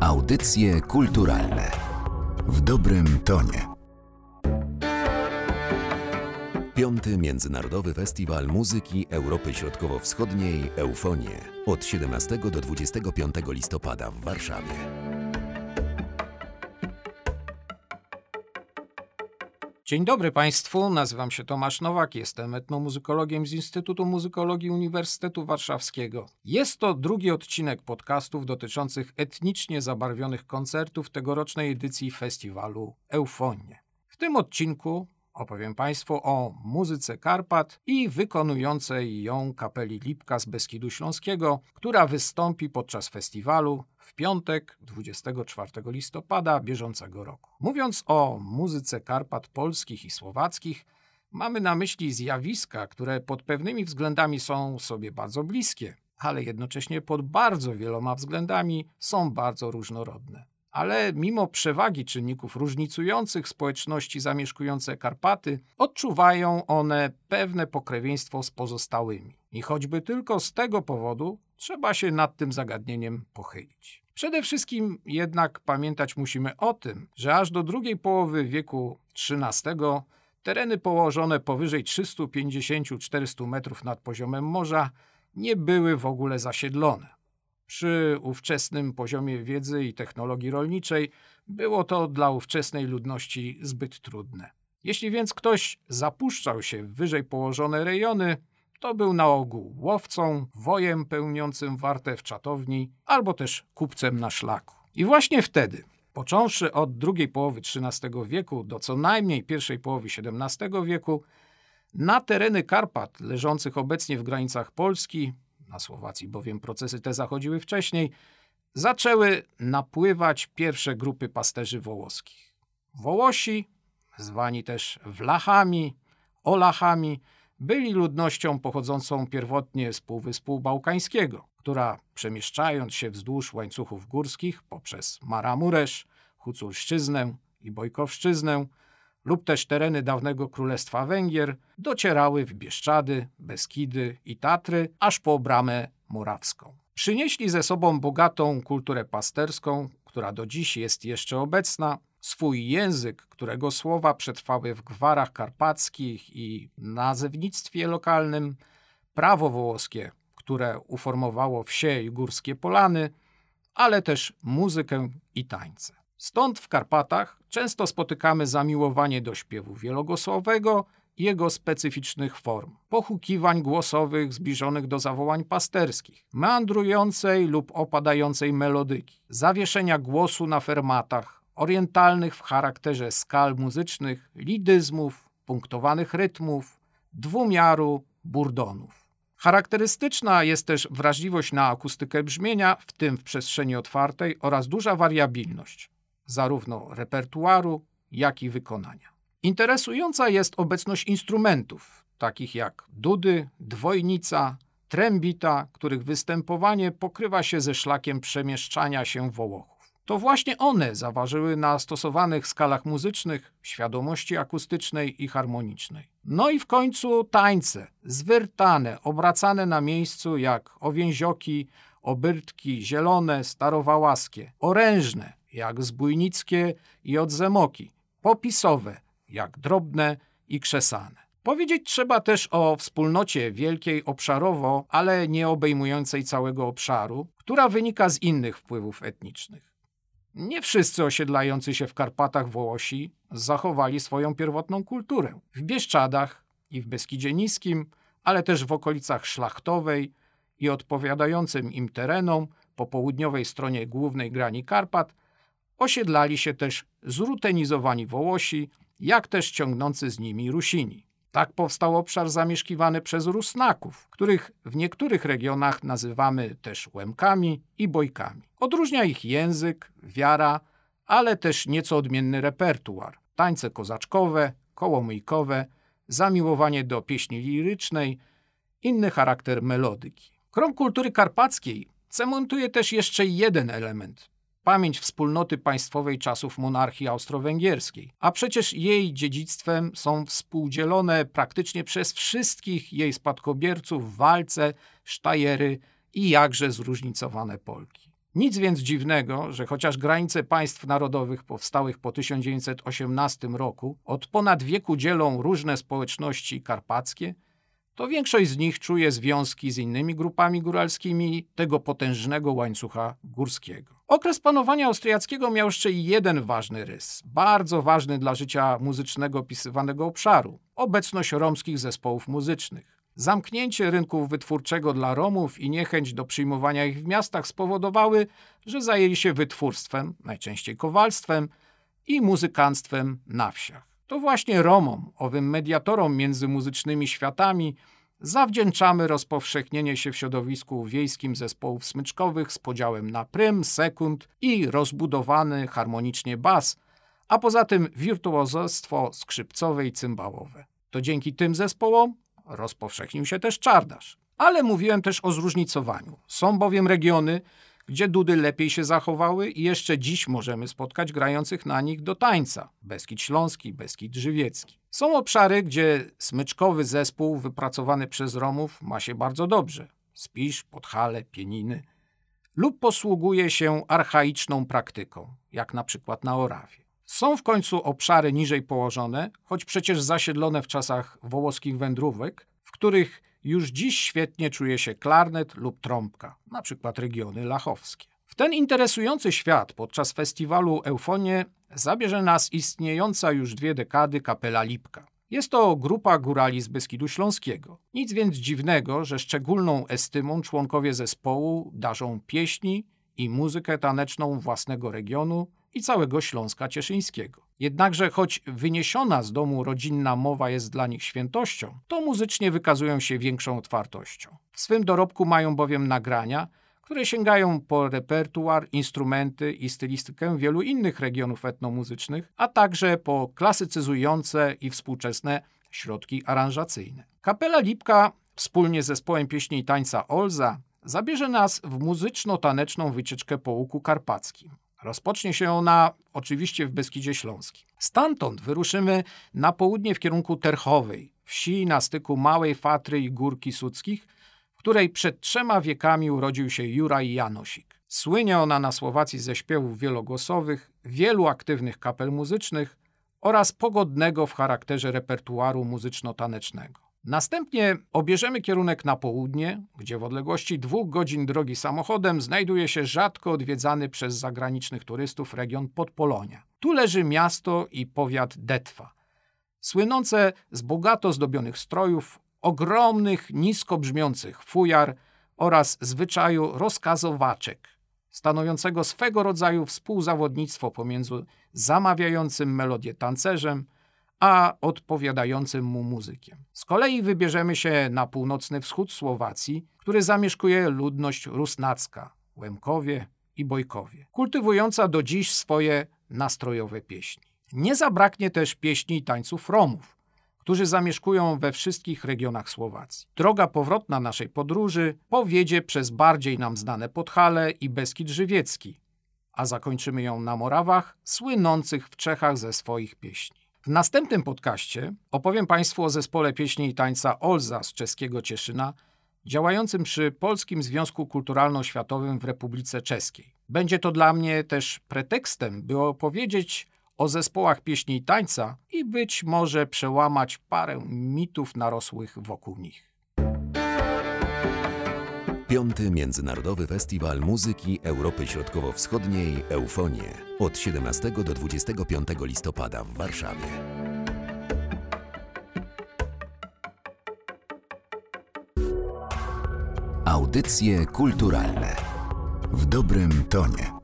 Audycje kulturalne w dobrym tonie. Piąty Międzynarodowy Festiwal Muzyki Europy Środkowo-Wschodniej Eufonie od 17 do 25 listopada w Warszawie. Dzień dobry Państwu, nazywam się Tomasz Nowak, jestem etnomuzykologiem z Instytutu Muzykologii Uniwersytetu Warszawskiego. Jest to drugi odcinek podcastów dotyczących etnicznie zabarwionych koncertów tegorocznej edycji festiwalu Eufonie. W tym odcinku opowiem Państwu o muzyce Karpat i wykonującej ją kapeli Lipka z Beskidu Śląskiego, która wystąpi podczas festiwalu w piątek 24 listopada bieżącego roku. Mówiąc o muzyce Karpat polskich i słowackich, mamy na myśli zjawiska, które pod pewnymi względami są sobie bardzo bliskie, ale jednocześnie pod bardzo wieloma względami są bardzo różnorodne. Ale mimo przewagi czynników różnicujących społeczności zamieszkujące Karpaty, odczuwają one pewne pokrewieństwo z pozostałymi. I choćby tylko z tego powodu trzeba się nad tym zagadnieniem pochylić. Przede wszystkim jednak pamiętać musimy o tym, że aż do drugiej połowy wieku XIII tereny położone powyżej 350-400 metrów nad poziomem morza nie były w ogóle zasiedlone. Przy ówczesnym poziomie wiedzy i technologii rolniczej było to dla ówczesnej ludności zbyt trudne. Jeśli więc ktoś zapuszczał się w wyżej położone rejony, to był na ogół łowcą, wojem pełniącym wartę w czatowni albo też kupcem na szlaku. I właśnie wtedy, począwszy od drugiej połowy XIII wieku do co najmniej pierwszej połowy XVII wieku, na tereny Karpat, leżących obecnie w granicach Polski, na Słowacji bowiem procesy te zachodziły wcześniej, zaczęły napływać pierwsze grupy pasterzy wołoskich. Wołosi, zwani też Wlachami, Olachami, byli ludnością pochodzącą pierwotnie z Półwyspu Bałkańskiego, która przemieszczając się wzdłuż łańcuchów górskich poprzez Maramuresz, Huculszczyznę i Bojkowszczyznę lub też tereny dawnego Królestwa Węgier docierały w Bieszczady, Beskidy i Tatry aż po bramę morawską. Przynieśli ze sobą bogatą kulturę pasterską, która do dziś jest jeszcze obecna, swój język, którego słowa przetrwały w gwarach karpackich i nazewnictwie lokalnym, prawo wołoskie, które uformowało wsie i górskie polany, ale też muzykę i tańce. Stąd w Karpatach często spotykamy zamiłowanie do śpiewu wielogłosowego i jego specyficznych form, pochukiwań głosowych zbliżonych do zawołań pasterskich, meandrującej lub opadającej melodyki, zawieszenia głosu na fermatach, orientalnych w charakterze skal muzycznych, lidyzmów, punktowanych rytmów, dwumiaru, burdonów. Charakterystyczna jest też wrażliwość na akustykę brzmienia, w tym w przestrzeni otwartej, oraz duża wariabilność zarówno repertuaru, jak i wykonania. Interesująca jest obecność instrumentów, takich jak dudy, dwojnica, trębita, których występowanie pokrywa się ze szlakiem przemieszczania się Wołochów. To właśnie one zaważyły na stosowanych skalach muzycznych, świadomości akustycznej i harmonicznej. No i w końcu tańce, zwyrtane, obracane na miejscu jak owięzioki, obyrtki, zielone, starowałaskie, orężne, jak zbójnickie i odzemoki, popisowe, jak drobne i krzesane. Powiedzieć trzeba też o wspólnocie wielkiej obszarowo, ale nie obejmującej całego obszaru, która wynika z innych wpływów etnicznych. Nie wszyscy osiedlający się w Karpatach Wołosi zachowali swoją pierwotną kulturę. W Bieszczadach i w Beskidzie Niskim, ale też w okolicach Szlachtowej i odpowiadającym im terenom po południowej stronie głównej grani Karpat osiedlali się też zrutenizowani Wołosi, jak też ciągnący z nimi Rusini. Tak powstał obszar zamieszkiwany przez Rusnaków, których w niektórych regionach nazywamy też Łemkami i Bojkami. Odróżnia ich język, wiara, ale też nieco odmienny repertuar. Tańce kozaczkowe, kołomyjkowe, zamiłowanie do pieśni lirycznej, inny charakter melodyki. Krąg kultury karpackiej cementuje też jeszcze jeden element, pamięć wspólnoty państwowej czasów monarchii austro-węgierskiej. A przecież jej dziedzictwem są współdzielone praktycznie przez wszystkich jej spadkobierców walce, sztajery i jakże zróżnicowane Polki. Nic więc dziwnego, że chociaż granice państw narodowych powstałych po 1918 roku od ponad wieku dzielą różne społeczności karpackie, to większość z nich czuje związki z innymi grupami góralskimi tego potężnego łańcucha górskiego. Okres panowania austriackiego miał jeszcze jeden ważny rys, bardzo ważny dla życia muzycznego opisywanego obszaru obecność romskich zespołów muzycznych. Zamknięcie rynku wytwórczego dla Romów i niechęć do przyjmowania ich w miastach spowodowały, że zajęli się wytwórstwem, najczęściej kowalstwem i muzykanstwem na wsiach. To właśnie Romom, owym mediatorom między muzycznymi światami, zawdzięczamy rozpowszechnienie się w środowisku wiejskim zespołów smyczkowych z podziałem na prym, sekund i rozbudowany harmonicznie bas, a poza tym wirtuozostwo skrzypcowe i cymbałowe. To dzięki tym zespołom rozpowszechnił się też czardasz. Ale mówiłem też o zróżnicowaniu. Są bowiem regiony, gdzie dudy lepiej się zachowały i jeszcze dziś możemy spotkać grających na nich do tańca. Beskid Śląski, Beskid Żywiecki. Są obszary, gdzie smyczkowy zespół wypracowany przez Romów ma się bardzo dobrze. Spisz, Podhale, Pieniny. Lub posługuje się archaiczną praktyką, jak na przykład na Orawie. Są w końcu obszary niżej położone, choć przecież zasiedlone w czasach wołoskich wędrówek, w których już dziś świetnie czuje się klarnet lub trąbka, na przykład regiony lachowskie. W ten interesujący świat podczas festiwalu Eufonie zabierze nas istniejąca już dwie dekady kapela Lipka. Jest to grupa górali z Beskidu Śląskiego. Nic więc dziwnego, że szczególną estymą członkowie zespołu darzą pieśni i muzykę taneczną własnego regionu i całego Śląska Cieszyńskiego. Jednakże choć wyniesiona z domu rodzinna mowa jest dla nich świętością, to muzycznie wykazują się większą otwartością. W swym dorobku mają bowiem nagrania, które sięgają po repertuar, instrumenty i stylistykę wielu innych regionów etnomuzycznych, a także po klasycyzujące i współczesne środki aranżacyjne. Kapela Lipka wspólnie z zespołem pieśni i tańca Olza zabierze nas w muzyczno-taneczną wycieczkę po Łuku Karpackim. Rozpocznie się ona oczywiście w Beskidzie Śląskim. Stamtąd wyruszymy na południe w kierunku Terchowej, wsi na styku Małej Fatry i Górki Suckich, w której przed trzema wiekami urodził się Juraj Janosik. Słynie ona na Słowacji ze śpiewów wielogłosowych, wielu aktywnych kapel muzycznych oraz pogodnego w charakterze repertuaru muzyczno-tanecznego. Następnie obierzemy kierunek na południe, gdzie w odległości dwóch godzin drogi samochodem znajduje się rzadko odwiedzany przez zagranicznych turystów region Podpolonia. Tu leży miasto i powiat Detwa, słynące z bogato zdobionych strojów, ogromnych, nisko brzmiących fujar oraz zwyczaju rozkazowaczek, stanowiącego swego rodzaju współzawodnictwo pomiędzy zamawiającym melodię tancerzem a odpowiadającym mu muzykiem. Z kolei wybierzemy się na północny wschód Słowacji, który zamieszkuje ludność rusnacka, Łemkowie i Bojkowie, kultywująca do dziś swoje nastrojowe pieśni. Nie zabraknie też pieśni i tańców Romów, którzy zamieszkują we wszystkich regionach Słowacji. Droga powrotna naszej podróży powiedzie przez bardziej nam znane Podhale i Beskid Żywiecki, a zakończymy ją na Morawach, słynących w Czechach ze swoich pieśni. W następnym podcaście opowiem Państwu o zespole pieśni i tańca Olza z czeskiego Cieszyna, działającym przy Polskim Związku Kulturalno-Światowym w Republice Czeskiej. Będzie to dla mnie też pretekstem, by opowiedzieć o zespołach pieśni i tańca i być może przełamać parę mitów narosłych wokół nich. Piąty Międzynarodowy Festiwal Muzyki Europy Środkowo-Wschodniej Eufonie od 17 do 25 listopada w Warszawie. Audycje kulturalne w dobrym tonie.